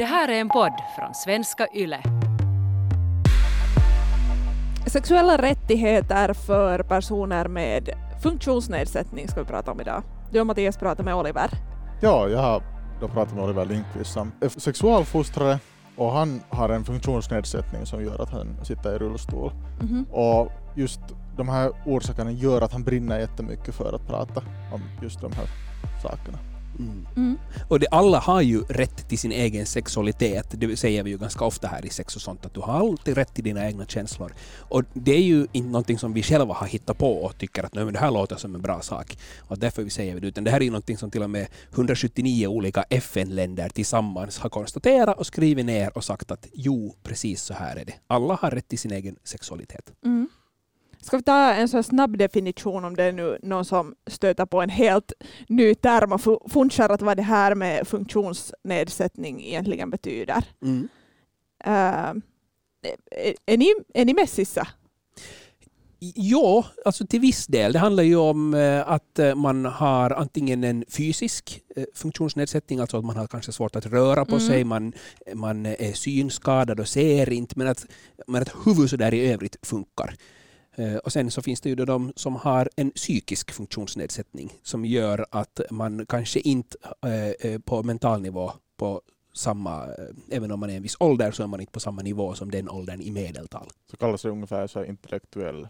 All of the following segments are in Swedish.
Det här är en podd från svenska YLE. Sexuella rättigheter för personer med funktionsnedsättning ska vi prata om idag. Du och Mattias pratar med Oliver. Ja, jag har då pratat med Oliver Lindqvist som är sexualfostrare och han har en funktionsnedsättning som gör att han sitter i rullstol. Mhm. Och just de här orsakerna gör att han brinner jättemycket för att prata om just de här sakerna. Mm. Mm. Och det, alla har ju rätt till sin egen sexualitet. Det säger vi ju ganska ofta här i sex och sånt, att du har alltid rätt till dina egna känslor. Och det är ju inte någonting som vi själva har hittat på och tycker att "Nej, men det här låter som en bra sak. Och därför vi säger vi det, utan det här är ju någonting som till och med 179 olika FN-länder tillsammans har konstaterat och skrivit ner och sagt att jo, precis så här är det. Alla har rätt till sin egen sexualitet. Mm. Ska vi ta en så snabb definition om det är nu någon som stöter på en helt ny term och fu- funderar att vad det här med funktionsnedsättning egentligen betyder. Mm. Uh, är, är, ni, är ni messissa? Ja, alltså till viss del. Det handlar ju om eh, att eh, man har antingen en fysisk eh, funktionsnedsättning, alltså att man har kanske svårt att röra på Mm. sig, man, man är synskadad och ser inte, men att, men att huvudet så där i övrigt funkar. Eh, Och sen så finns det ju då de som har en psykisk funktionsnedsättning som gör att man kanske inte eh, eh, på mental nivå på samma, även om man är en viss ålder så är man inte på samma nivå som den åldern i medeltal. Så kallas det ungefär så intellektuell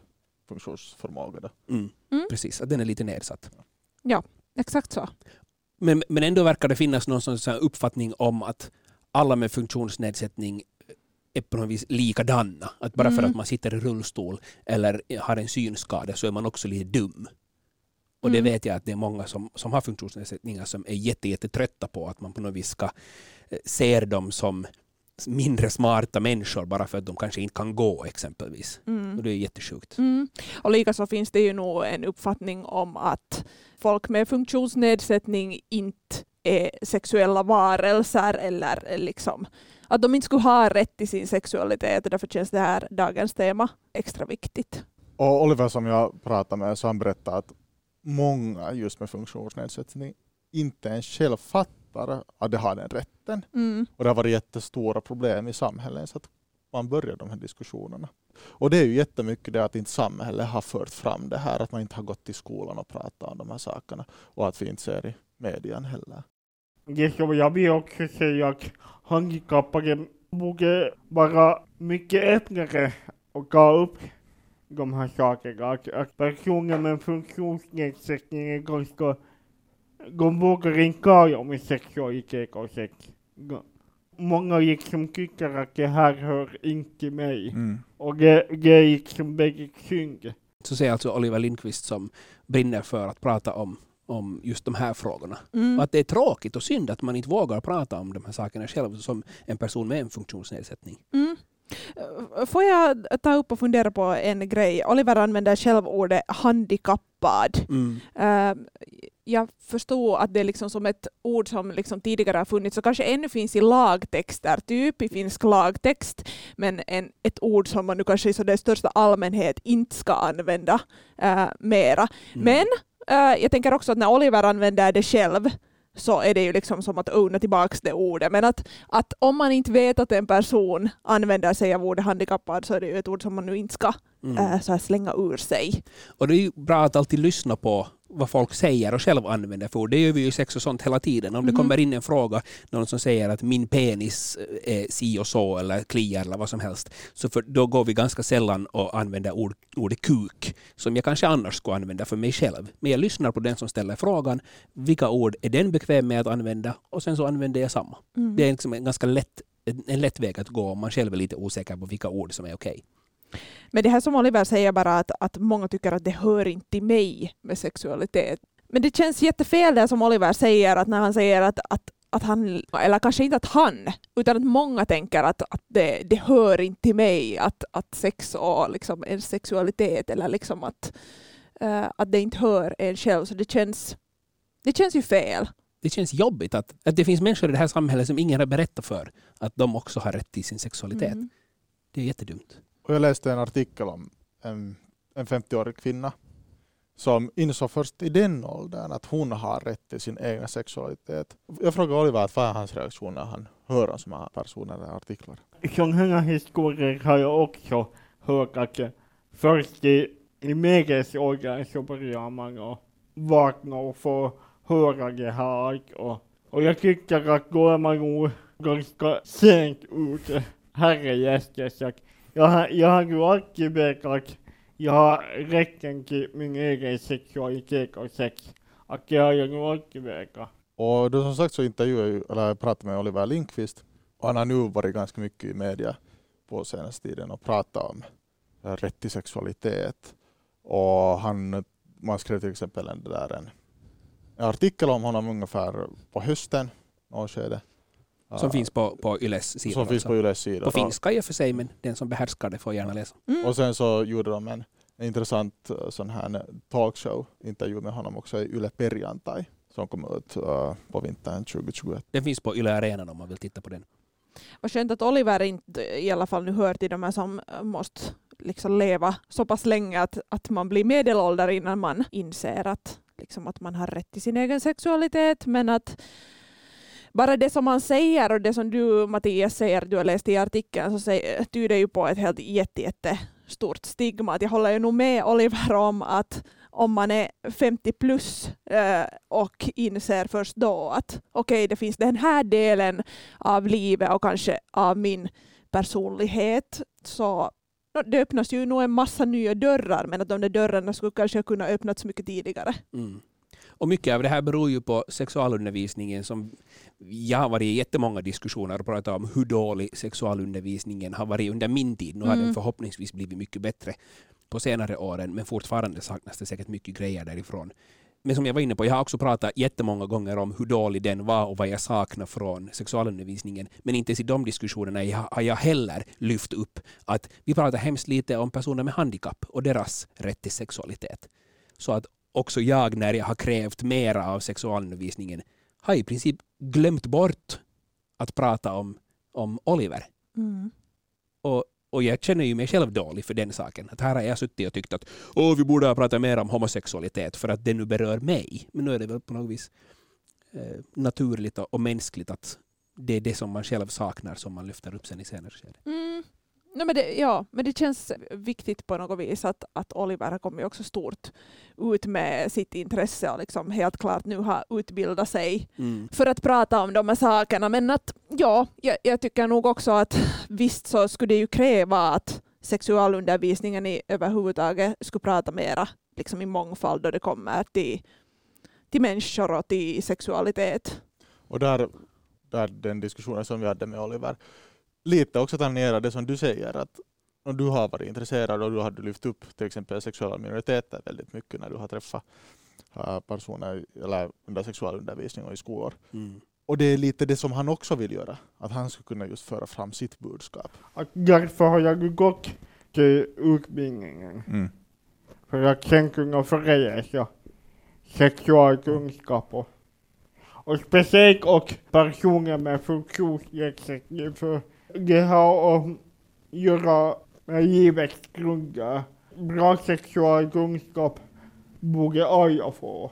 funktionsförmåga. Då. Mm. Mm. Precis, att den är lite nedsatt. Exakt så. Men, men ändå verkar det finnas någon sån uppfattning om att alla med funktionsnedsättning är på något vis likadana. Att bara för Mm. att man sitter i rullstol eller har en synskada så är man också lite dum. Och det Mm. vet jag att det är många som, som har funktionsnedsättningar som är jätte, jätte trötta på att man på något vis ska eh, se dem som mindre smarta människor bara för att de kanske inte kan gå exempelvis. Mm. Och det är jättesjukt. Mm. Och likaså finns det ju nog en uppfattning om att folk med funktionsnedsättning inte är sexuella varelser eller liksom att de inte skulle ha rätt till sin sexualitet och därför känns det här dagens tema extra viktigt. Och Oliver som jag pratade med, så han berättade att många just med funktionsnedsättning inte ens själv fattar att de har den rätten. Mm. Och det har varit jättestora problem i samhället så att man börjar de här diskussionerna. Och det är ju jättemycket det att inte samhället har fört fram det här, att man inte har gått till skolan och pratat om de här sakerna och att vi inte ser i medien heller. Det som jag vill också säga att handikappade borde vara mycket öppnare och ta upp de här sakerna. Att, att personer med funktionsnedsättning är ganska... De vågar inte tala om sexualitet och sex. Många liksom tycker att det här hör inte mig. Och det, det är liksom väldigt synd. Så säger alltså Oliver Lindqvist som brinner för att prata om, om just de här frågorna. Mm. Att det är tråkigt och synd att man inte vågar prata om de här sakerna själv som en person med en funktionsnedsättning. Mm. Får jag ta upp och fundera på en grej? Oliver använder själv ordet handikappad. Eh, jag förstod att det är liksom som ett ord som liksom tidigare har funnits och kanske ännu finns i lagtexter, typ i finsk lagtext, men en, ett ord som man nu kanske i största allmänhet inte ska använda uh, mera. Mm. Men jag tänker också att när Oliver använder det själv så är det ju liksom som att owna tillbaka det ordet. Men att, att om man inte vet att en person använder sig av ordet handikappad så är det ju ett ord som man nu inte ska Mm. eh, så här slänga ur sig. Och det är ju bra att alltid lyssna på vad folk säger och själv använder för. Det gör vi ju i sex och sånt hela tiden. Om det Mhm. kommer in en fråga, någon som säger att min penis är si och så eller kliar eller vad som helst, så för, då går vi ganska sällan och använder ord, ordet kuk, som jag kanske annars skulle använda för mig själv. Men jag lyssnar på den som ställer frågan, vilka ord är den bekväm med att använda? Och sen så använder jag samma. Mm. Det är liksom en ganska lätt, en lätt väg att gå om man själv är lite osäker på vilka ord som är okej. Men det här som Oliver säger bara att, att många tycker att det hör inte till mig med sexualitet. Men det känns jättefel det som Oliver säger, att när han säger att, att, att han, eller kanske inte att han, utan att många tänker att, att det, det hör inte till mig, att, att sex och liksom en sexualitet eller liksom att, eh, att det inte hör en själv. Så det känns, det känns ju fel. det känns jobbigt att, att det finns människor i det här samhället som ingen har berättat för att de också har rätt till sin sexualitet. Mm. Det är jättedumt. Och jag läste en artikel om en, en 50-årig kvinna som insåg först i den åldern att hon har rätt till sin egen sexualitet. Jag frågade Oliver vad är hans reaktion när han höra sådana personer eller artiklar. Sådana här historier har jag också hört att först i, i medelsåldern så börjar man att vakna och få höra det här. Och, och jag tycker att då är man nog ganska sent ute, herrejäster. Så att jag, har- jag har alltid vetat jag har rätten till min egen sexualitet och sex. Och det har jag alltid vetat. Och då som sagt så intervjuade jag, ju- eller jag pratade med Oliver Lindqvist och han har nu varit ganska mycket i media på senaste tiden och pratat om eh, rätt till sexualitet. Och han, man skrev till exempel en, där, en, en artikel om honom ungefär på hösten, något skede. Som Ja, finns på, på Yles sida. som finns alltså. på Yles sida. på finska i och för sig, men den som behärskar det får gärna läsa. Mm. Och sen så gjorde de en, en intressant eh, sån här talkshow-intervju med honom också i Yle Perjantai som kom ut eh, på vintern 2021. Den finns på Yle Arenan om man vill titta på den. Vad skönt att Oliver inte i alla fall nu hör till de här som äh, måste liksom leva så pass länge att, att man blir medelålder innan man inser att, liksom att man har rätt till sin egen sexualitet. Men att bara det som man säger och det som du Mattias säger, du har läst i artikeln, så säger, tyder ju på ett helt jätte, jätte stort stigma. Att jag håller ju nog med Oliver om att om man är 50 plus eh, och inser först då att okej, det finns den här delen av livet och kanske av min personlighet så det öppnas ju nog en massa nya dörrar men att de där dörrarna skulle kanske kunna öppnats mycket tidigare. Mm. Och mycket av det här beror ju på sexualundervisningen som jag har varit i jättemånga diskussioner och pratat om hur dålig sexualundervisningen har varit under min tid. Nu har Mm. den förhoppningsvis blivit mycket bättre på senare åren men fortfarande saknas det säkert mycket grejer därifrån. Men som jag var inne på, jag har också pratat jättemånga gånger om hur dålig den var och vad jag saknar från sexualundervisningen. Men inte ens i de diskussionerna har jag heller lyft upp att vi pratar hemskt lite om personer med handikapp och deras rätt till sexualitet. Så att också jag, när jag har krävt mera av sexualundervisningen, har i princip glömt bort att prata om, om Oliver. Och, och jag känner ju mig själv dålig för den saken. Att här har jag suttit och tyckt att Åh, vi borde ha pratat mer om homosexualitet för att det nu berör mig. Men nu är det väl på något vis eh, naturligt och, och mänskligt att det är det som man själv saknar som man lyfter upp sen i senare skede. Mm. Nej, men det, ja, men det känns viktigt på något vis att, att Oliver har kommit också stort ut med sitt intresse och liksom helt klart nu har utbildat sig för att prata om de här sakerna. Men att ja, jag, jag tycker nog också att visst så skulle det ju kräva att sexualundervisningen i, överhuvudtaget skulle prata mera liksom i mångfald då det kommer till, till människor och till sexualitet. Och där, där den diskussionen som vi hade med Oliver, lite också tangera det som du säger att om du har varit intresserad och du har lyft upp till exempel sexuella minoriteter väldigt mycket när du har träffat äh, personer eller under sexualundervisning och i skolor. Mm. Och det är lite det som han också vill göra, att han ska kunna just föra fram sitt budskap. Därför har jag gått till utbildningen. För att sen kunna förläsa sexualkunskap och, och speciellt och personer med funktionsnedsättning för det har att göra med livets grunder. Bra sexualkunskap borde alla få.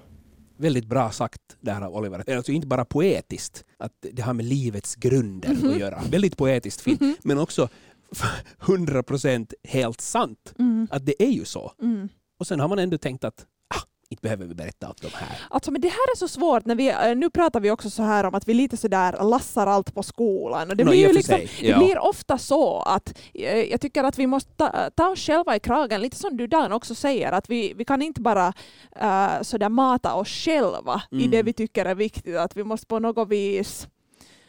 Väldigt bra sagt där av Oliver. Det är Alltså inte bara poetiskt, att det har med livets grunder Mhm. att göra. Väldigt poetiskt fint, Mhm. men också 100% helt sant. Mm. Att det är ju så. Mm. Och sen har man ändå tänkt att inte behöver vi berätta allt de här. Alltså, men det här är så svårt. När vi, eh, nu pratar vi också så här om att vi lite så där lassar allt på skolan. Och det Nå, blir i ju liksom, sig, det ja. blir ofta så att eh, jag tycker att vi måste ta, ta oss själva i kragen, lite som du Dan också säger, att vi, vi kan inte bara uh, så där mata oss själva i Mm. det vi tycker är viktigt, att vi måste på något vis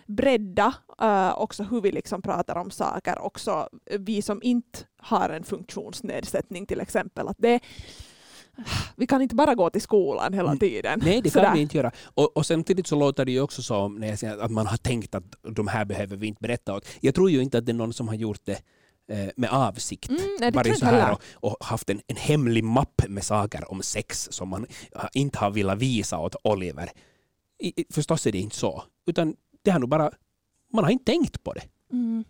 bredda uh, också hur vi liksom pratar om saker, också vi som inte har en funktionsnedsättning till exempel. Att det, vi kan inte bara gå till skolan hela Mm. tiden. Nej, det Sådär. kan vi inte göra. Och, och samtidigt så låter det ju också som när jag säger att man har tänkt att de här behöver vi inte berätta åt. Jag tror ju inte att det är någon som har gjort det eh, med avsikt. Mm, nej, varit så här och, och haft en, en hemlig mapp med saker om sex som man inte har velat visa åt Oliver. I- förstås är det inte så. Utan det har nog bara, man har inte tänkt på det. Mm.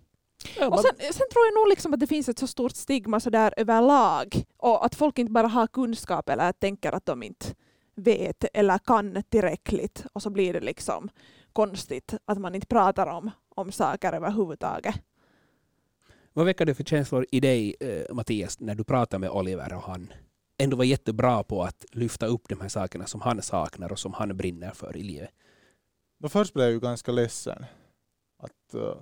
Ja, Och sen, sen tror jag nog liksom att det finns ett så stort stigma så där överlag och att folk inte bara har kunskap eller tänker att de inte vet eller kan tillräckligt och så blir det liksom konstigt att man inte pratar om, om saker överhuvudtaget. Vad väcker det för känslor i dig, eh, Mattias, när du pratar med Oliver och han ändå var jättebra på att lyfta upp de här sakerna som han saknar och som han brinner för i livet? Då först blev jag ju ganska ledsen att uh,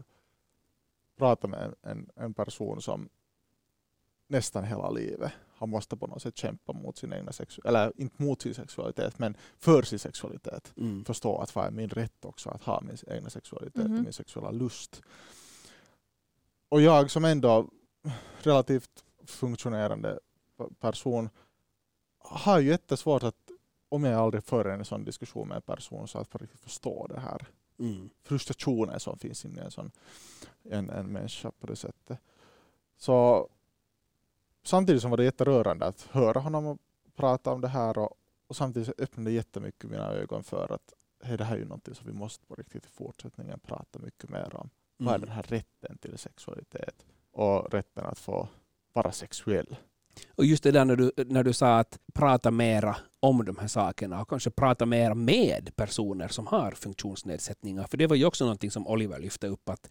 prata med en, en person som nästan hela livet har måste på något sätt kämpa mot sin egna sexualitet, eller inte mot sin sexualitet, men för sin sexualitet. Mm. Förstå att vad är min rätt också att ha min egna sexualitet Mhm. och min sexuella lust. Och jag som ändå relativt funktionerande person har ju jättesvårt att, om jag aldrig för en sån diskussion med en person, så att förstå det här Mm. frustrationen som finns inne i en, sån, en, en människa på det sättet. Så samtidigt som var det jätterörande att höra honom prata om det här och, och samtidigt öppnade det jättemycket mina ögon för att hej, det här är ju någonting som vi måste på riktigt i fortsättningen prata mycket mer om. Vad är Mm. den här rätten till sexualitet och rätten att få vara sexuell? Och just det där när du, när du sa att prata mera om de här sakerna och kanske prata mer med personer som har funktionsnedsättningar. För det var ju också någonting som Oliver lyfte upp att,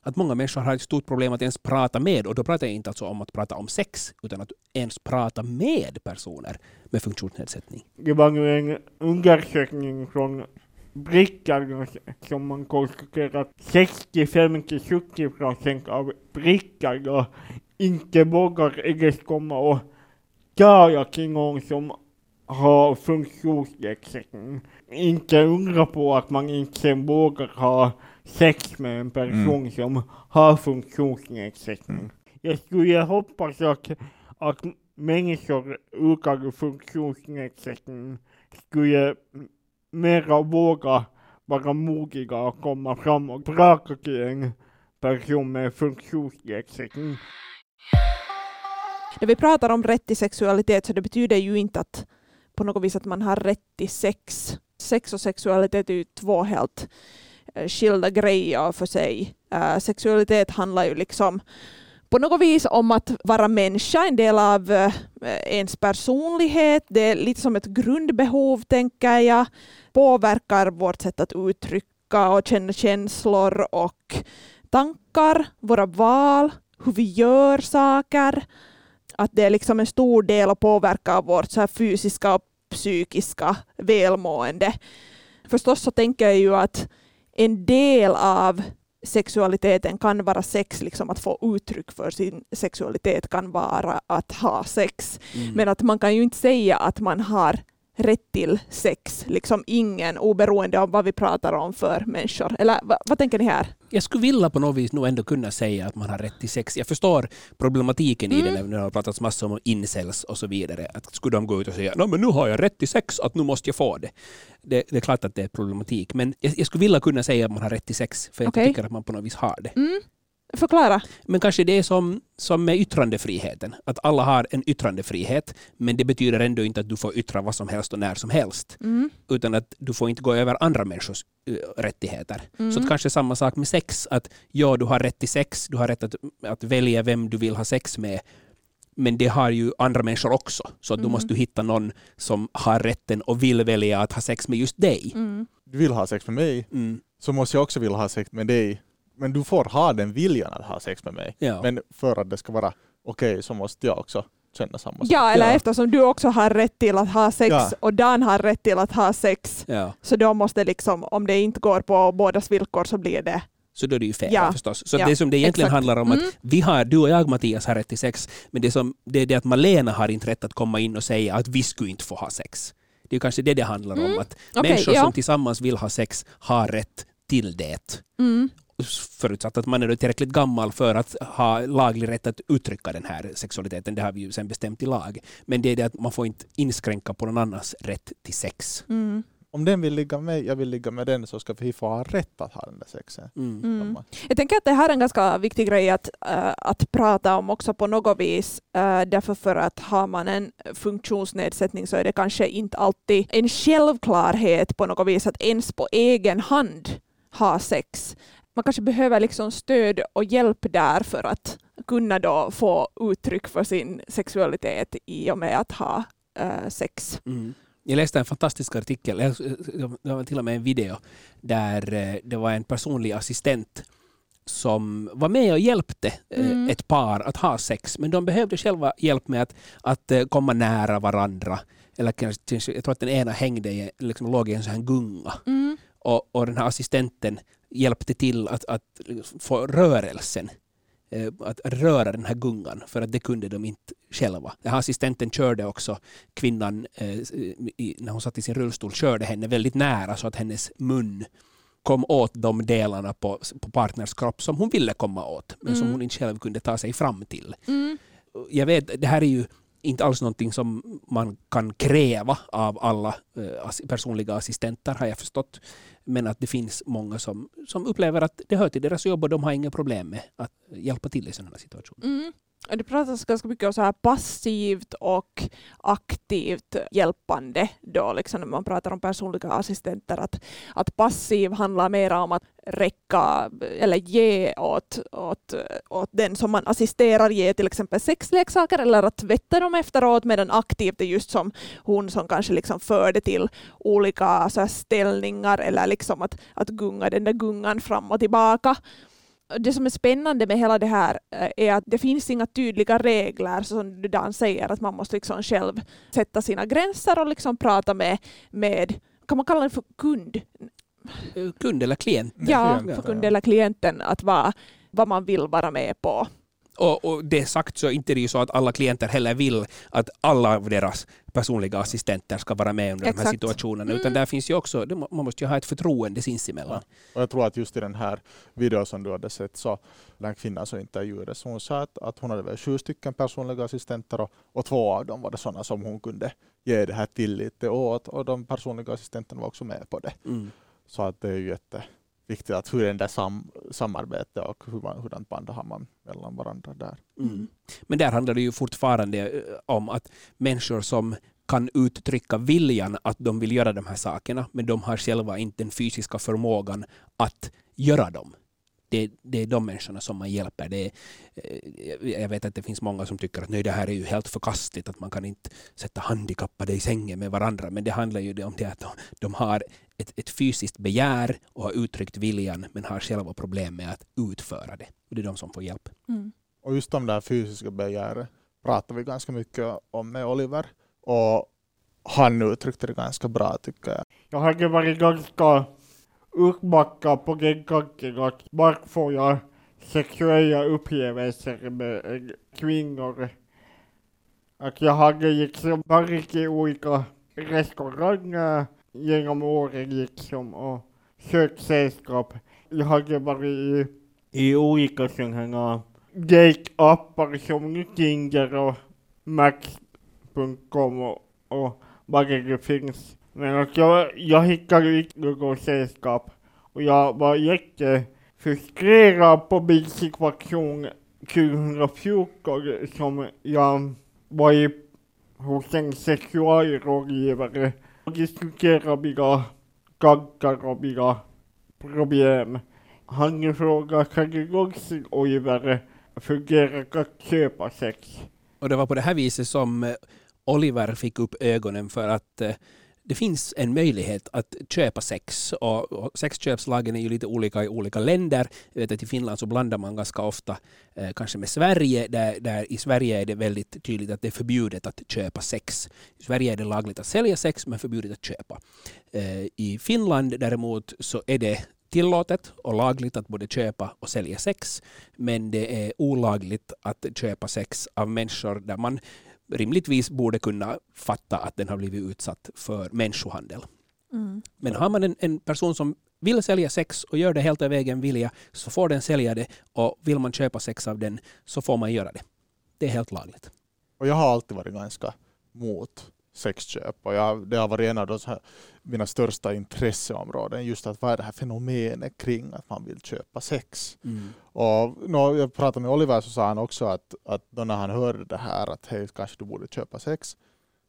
att många människor har ett stort problem att ens prata med och då pratar jag inte alltså om att prata om sex utan att ens prata med personer med funktionsnedsättning. Det var ju en undersökning från brickan som man konstaterar att 65-70 procent av brickan inte vågar ens komma och tala till någon som har funktionsnedsättning. Inte undra på att man inte vågar ha sex med en person som har funktionsnedsättning. Jag skulle hoppas att, att människor utan funktionsnedsättning skulle mera våga vara modiga och komma fram och prata till en person med funktionsnedsättning. När vi pratar om rätt till sexualitet så det betyder ju inte att på något vis att man har rätt till sex. Sex och sexualitet är ju två helt eh, skilda grejer för sig. Eh, sexualitet handlar ju liksom på något vis om att vara människa, en del av eh, ens personlighet. Det är lite som ett grundbehov, tänker jag. Påverkar vårt sätt att uttrycka och känna känslor och tankar, våra val, hur vi gör saker. Att det är liksom en stor del och påverkar vårt så fysiska och psykiska välmående. Förstås så tänker jag ju att en del av sexualiteten kan vara sex, liksom att få uttryck för sin sexualitet kan vara att ha sex. Mm. Men att man kan ju inte säga att man har rätt till sex, liksom ingen, oberoende av vad vi pratar om för människor. Eller vad, vad tänker ni här? Jag skulle vilja på något vis nog ändå kunna säga att man har rätt till sex. Jag förstår problematiken i det Mm. när det har pratats massor om incels och så vidare. Att skulle de gå ut och säga "Nå, men nu har jag rätt till sex, att nu måste jag få det. Det, det är klart att det är problematik. Men jag, jag skulle vilja kunna säga att man har rätt till sex, för jag Okej. tycker att man på något vis har det. Mm. Förklara. Men kanske det är som, som med yttrandefriheten. Att alla har en yttrandefrihet, men det betyder ändå inte att du får yttra vad som helst och när som helst. Mm. Utan att du får inte gå över andra människors eh, rättigheter. Mm. Så att kanske samma sak med sex. Att ja, du har rätt till sex, du har rätt att, att välja vem du vill ha sex med. Men det har ju andra människor också. Så att Mm. måste du hitta någon som har rätten och vill välja att ha sex med just dig. Mm. Du vill ha sex med mig, Mm. så måste jag också vilja ha sex med dig. Men du får ha den viljan att ha sex med mig. Ja. Men för att det ska vara okej så måste jag också känna samma sak. Ja, eller eftersom du också har rätt till att ha sex Ja. och Dan har rätt till att ha sex, ja. så då måste liksom, om det inte går på bådas villkor så blir det... Så då är det ju fel Ja. förstås. Så Ja, det som det egentligen exakt. handlar om att Mm. vi har, du och jag Mattias har rätt till sex, men det, som, det är det att Malena har inte rätt att komma in och säga att vi skulle inte få ha sex. Det är kanske det det handlar om, Mm. att Okej, människor ja. som tillsammans vill ha sex har rätt till det. Mm. Förutsatt att man är tillräckligt gammal för att ha laglig rätt att uttrycka den här sexualiteten. Det har vi ju sen bestämt i lag. Men det är det att man får inte inskränka på någon annans rätt till sex. Mm. Om den vill ligga med jag vill ligga med den så ska vi få ha rätt att ha den där sexen. Mm. Mm. Jag tänker att det här är en ganska viktig grej att, äh, att prata om också på något vis. Äh, därför för att har man en funktionsnedsättning så är det kanske inte alltid en självklarhet på något vis att ens på egen hand ha sex. Man kanske behöver liksom stöd och hjälp där för att kunna då få uttryck för sin sexualitet i och med att ha äh, sex. Mm. Jag läste en fantastisk artikel, det var till och med en video, där eh, det var en personlig assistent som var med och hjälpte eh, Mm. ett par att ha sex, men de behövde själva hjälp med att, att eh, komma nära varandra. Eller kanske, jag tror att den ena hängde i, liksom låg i en sån här gunga. Mm. Och, och den här assistenten hjälpte till att, att få rörelsen eh, att röra den här gungan för att det kunde de inte själva. Den här assistenten körde också kvinnan eh, när hon satt i sin rullstol körde henne väldigt nära så att hennes mun kom åt de delarna på, på partners kropp som hon ville komma åt men som Mm. hon inte själv kunde ta sig fram till. Mm. Jag vet, det här är ju inte alls någonting som man kan kräva av alla eh, personliga assistenter har jag förstått. Men att det finns många som, som upplever att det hör till deras jobb och de har inga problem med att hjälpa till i sådana situationer. Mm. Det pratas ganska mycket om så här passivt och aktivt hjälpande då, liksom när man pratar om personliga assistenter. Att, att passiv handlar mer om att räcka eller ge åt, åt, åt den som man assisterar, ge till exempel sexleksaker eller att tvätta dem efteråt, medan aktivt är just som hon som kanske liksom förde till olika så här ställningar eller liksom att, att gunga den där gungan fram och tillbaka det som är spännande med hela det här eh, är att det finns inga tydliga regler, som du Dan säger, att man måste liksom själv sätta sina gränser och liksom prata med, med kan man kalla det för kund? Eh, Kund eller klient. Ja, för kund eller klienten, att vad, vad man vill vara med på. Och, och det sagt så är inte det ju så att alla klienter heller vill att alla av deras personliga assistenter ska vara med under de här Exakt. situationerna. Mm. Utan där finns ju också, man måste ju ha ett förtroende sinsemellan. Och jag tror att just i den här videon som du hade sett så den kvinnan som intervjuades, hon sa att, att hon hade väl sju stycken personliga assistenter och, och två av dem var det sådana som hon kunde ge det här tillite åt och de personliga assistenterna var också med på det. Mm. Så att det är ju viktigt att hur är där sam, samarbetet och hur man, hurdant band har man mellan varandra där. Mm. Men där handlar det ju fortfarande eh, om att människor som kan uttrycka viljan att de vill göra de här sakerna, men de har själva inte den fysiska förmågan att göra dem. Det, det är de människorna som man hjälper. Det är, eh, jag vet att det finns många som tycker att nej, det här är ju helt förkastligt, att man kan inte sätta handikappade i sängen med varandra. Men det handlar ju om det att de, de har ett, ett fysiskt begär och har uttryckt viljan, men har själva problem med att utföra det. Och det är de som får hjälp. Mm. Och just de där fysiska begären pratar vi ganska mycket om med Oliver och han uttryckte det ganska bra tycker jag. Jag hade varit ganska uppbackad på den kanten att vart får jag sexuella upplevelser med eh, kvinnor? Att jag hade liksom varit i olika restauranger genom åren liksom och sökt sällskap. Jag hade varit i, i olika sådana date-appar som Tinder och Max.com och, och vad det finns. Men att jag, jag hittade inte något sällskap och jag var jättefrustrerad på min situation 2014 som jag var i, hos en sexualrådgivare och diskuterade mina tankar och mina problem. Han frågade kan du någonsin Oliver fungera att köpa sex? Och det var på det här viset som eh, Oliver fick upp ögonen för att eh, det finns en möjlighet att köpa sex och sexköpslagen är ju lite olika i olika länder. Jag vet att i Finland så blandar man ganska ofta eh, kanske med Sverige där, där i Sverige är det väldigt tydligt att det är förbjudet att köpa sex. I Sverige är det lagligt att sälja sex men förbjudet att köpa. Eh, I Finland däremot så är det tillåtet och lagligt att både köpa och sälja sex men det är olagligt att köpa sex av människor där man rimligtvis borde kunna fatta att den har blivit utsatt för människohandel. Mm. Men har man en, en person som vill sälja sex och gör det helt av egen vilja så får den sälja det och vill man köpa sex av den så får man göra det. Det är helt lagligt. Och jag har alltid varit ganska mot sexköp och jag, det har varit en av de här, mina största intresseområden just att vad är det här fenomenet kring att man vill köpa sex. Och nå, jag pratade med Oliver så sa han också att, att då när han hörde det här att hej kanske du borde köpa sex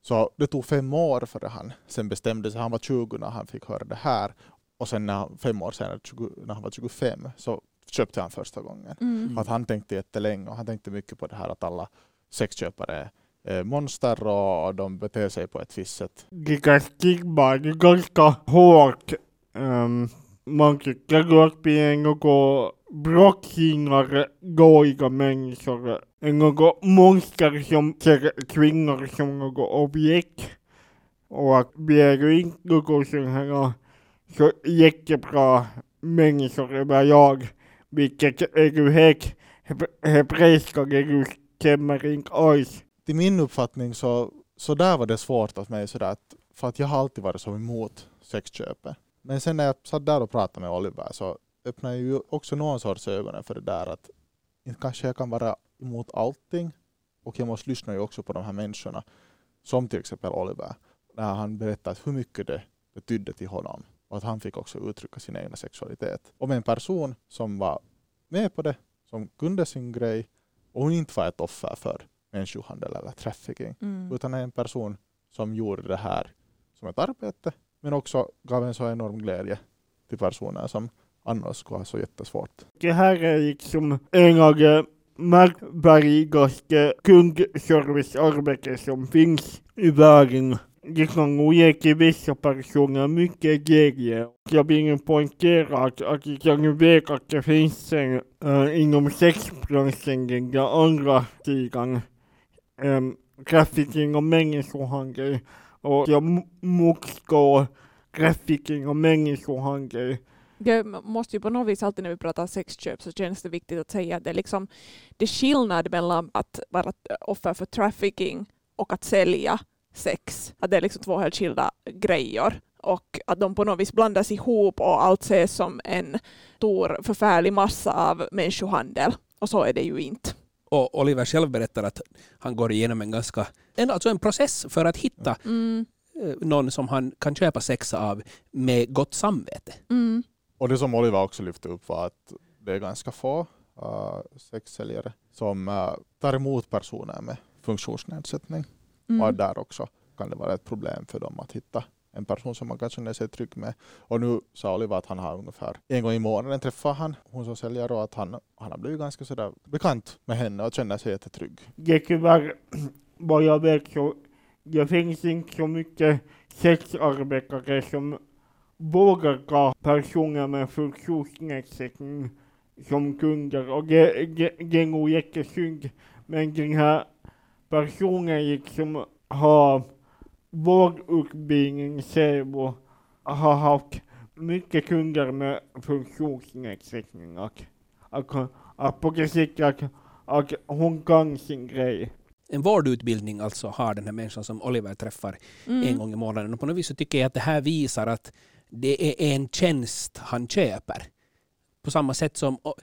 så det tog fem år före han sen bestämde sig. Han var 20 när han fick höra det här och sen när, fem år senare, 20, när han var 25 så köpte han första gången. Mm. Att han tänkte jättelänge och han tänkte mycket på det här att alla sexköpare Eh, monster och de beter sig på ett visst sätt. Vilka stigma, det är ganska hårt. Um, man tycker upp i en något brottslingar, dåliga människor, en något monster som ser kvinnor som något objekt. Och att vi är ju inte något sån här så jättebra människor överlag, vilket är ju helt hebreiska det stämmer inte alls. Till min uppfattning så, så där var det svårt att mig sådär att, för att jag har alltid varit så emot sexköpet. Men sen när jag satt där och pratade med Oliver så öppnade ju också någon sorts ögonen för det där att inte kanske jag kan vara emot allting och jag måste lyssna ju också på de här människorna som till exempel Oliver när han berättade hur mycket det betydde till honom och att han fick också uttrycka sin egen sexualitet. Om en person som var med på det, som kunde sin grej och hon inte var ett offer för människohandel eller trafficking Mm. utan en person som gjorde det här som ett arbete men också gav en så enorm glädje till personer som annars skulle ha så jättesvårt. Det här är liksom en av de märkvärdigaste kundservicearbeten som finns i världen. Det kan nog ge till vissa personer mycket glädje. Jag vill poängtera att, att jag vet att det finns en äh, inom sexbranschen, den andra sidan, Ehm, um, trafficking och människohandel. Och jag motstår trafficking och människohandel. Det måste ju på något vis alltid när vi pratar sexköp så känns det viktigt att säga att det är, liksom, det är skillnad mellan att vara offer för trafficking och att sälja sex. Att det är liksom två helt skilda grejer och att de på något vis blandas ihop och allt ses som en stor förfärlig massa av människohandel. Och så är det ju inte. Och Oliver själv berättar att han går igenom en ganska, en, alltså en process för att hitta Mm, eh, någon som han kan köpa sex av med gott samvete. mm, Och det som Oliver också lyfte upp var att det är ganska få uh, sexsäljare som uh, tar emot personer med funktionsnedsättning. Och mm. där också kan det vara ett problem för dem att hitta en person som man kan känna sig trygg med. Och nu sa Oliver att han har ungefär en gång i månaden träffar han hon som säljer och att han, han har blivit ganska sådär bekant med henne och känner sig jättetrygg. Det är tyvärr, vad jag vet så, det finns inte så mycket sexarbetare som vågar ta personer med funktionsnedsättning som kunder. Och det, det, det är nog jättesynd. Men den här personen liksom har vårdutbildning, SEVO, har haft mycket kunder med funktionsnedsättning. Att, att på det sättet att, att hon kan sin grej. En vårdutbildning alltså har den här människan som Oliver träffar en Mm. gång i månaden. Och på något vis så tycker jag att det här visar att det är en tjänst han köper. På samma sätt som, och,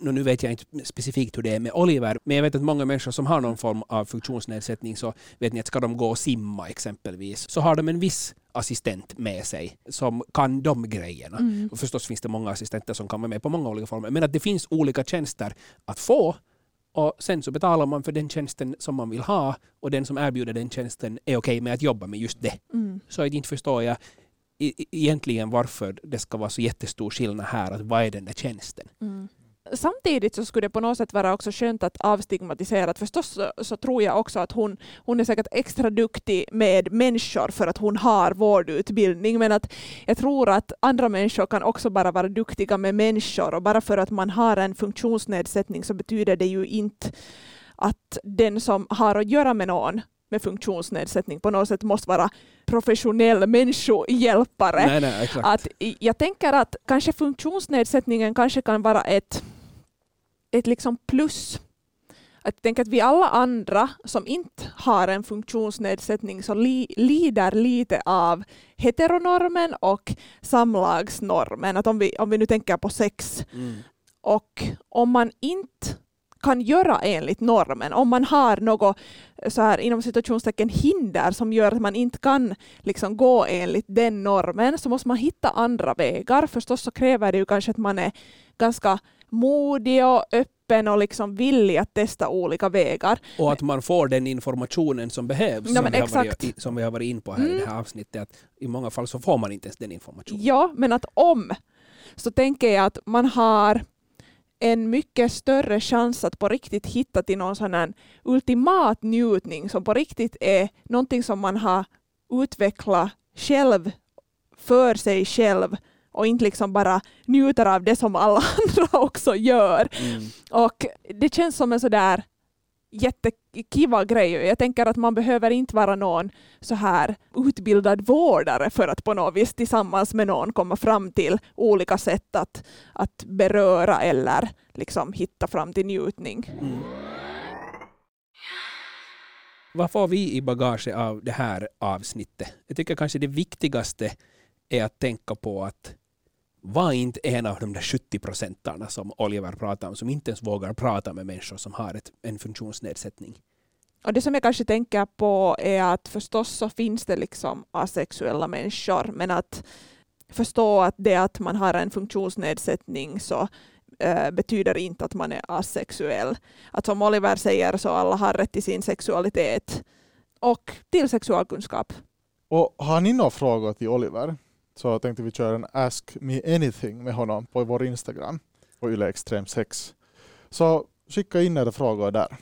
nu nu vet jag inte specifikt hur det är med Oliver, men jag vet att många människor som har någon form av funktionsnedsättning så vet ni att ska de gå och simma exempelvis så har de en viss assistent med sig som kan de grejerna. Mm. Och förstås finns det många assistenter som kan vara med på många olika former. Men att det finns olika tjänster att få och sen så betalar man för den tjänsten som man vill ha och den som erbjuder den tjänsten är okej med att jobba med just det. Mm. Så inte förstår jag i- i- egentligen varför det ska vara så jättestor skillnad här. Att vad är den där tjänsten? Mm. Samtidigt så skulle det på något sätt vara också skönt att avstigmatisera. Förstås så, så tror jag också att hon, hon är säkert extra duktig med människor för att hon har vårdutbildning. Men att jag tror att andra människor kan också bara vara duktiga med människor. Och bara för att man har en funktionsnedsättning så betyder det ju inte att den som har att göra med någon med funktionsnedsättning på något sätt måste vara professionell människohjälpare. Nej, nej, exakt. Att jag tänker att kanske funktionsnedsättningen kanske kan vara ett, ett liksom plus. Att tänker att vi alla andra som inte har en funktionsnedsättning så li, lider lite av heteronormen och samlagsnormen. Att om vi, om vi nu tänker på sex Mm. och om man inte kan göra enligt normen, om man har något så här, inom situationstecken hinder som gör att man inte kan liksom, gå enligt den normen, så måste man hitta andra vägar. Förstås så kräver det ju kanske att man är ganska modig och öppen och liksom villig att testa olika vägar. Och att man får den informationen som behövs. Ja, som, vi har varit, i- som vi har varit in på här i Mm. det här avsnittet. Att I många fall så får man inte ens den informationen. Ja, men att om så tänker jag att man har en mycket större chans att på riktigt hitta till någon sån här ultimat njutning som på riktigt är någonting som man har utvecklat själv för sig själv och inte liksom bara njuter av det som alla andra också gör. Mm. Och det känns som en sådär jättekiva grej. Jag tänker att man behöver inte vara någon så här utbildad vårdare för att på något vis tillsammans med någon komma fram till olika sätt att, att beröra eller liksom hitta fram till njutning. Mm. Vad får vi i bagage av det här avsnittet? Jag tycker kanske det viktigaste är att tänka på att var inte en av de där 70 procentarna som Oliver pratar om, som inte ens vågar prata med människor som har ett, en funktionsnedsättning. Och det som jag kanske tänker på är att förstås så finns det liksom asexuella människor, men att förstå att det att man har en funktionsnedsättning så äh, betyder inte att man är asexuell. Att som Oliver säger så alla har rätt till sin sexualitet och till sexualkunskap. Och har ni några frågor till Oliver så tänkte vi köra en Ask Me Anything med honom på vår Instagram på Yle Extrem 6. Så skicka in era frågor där.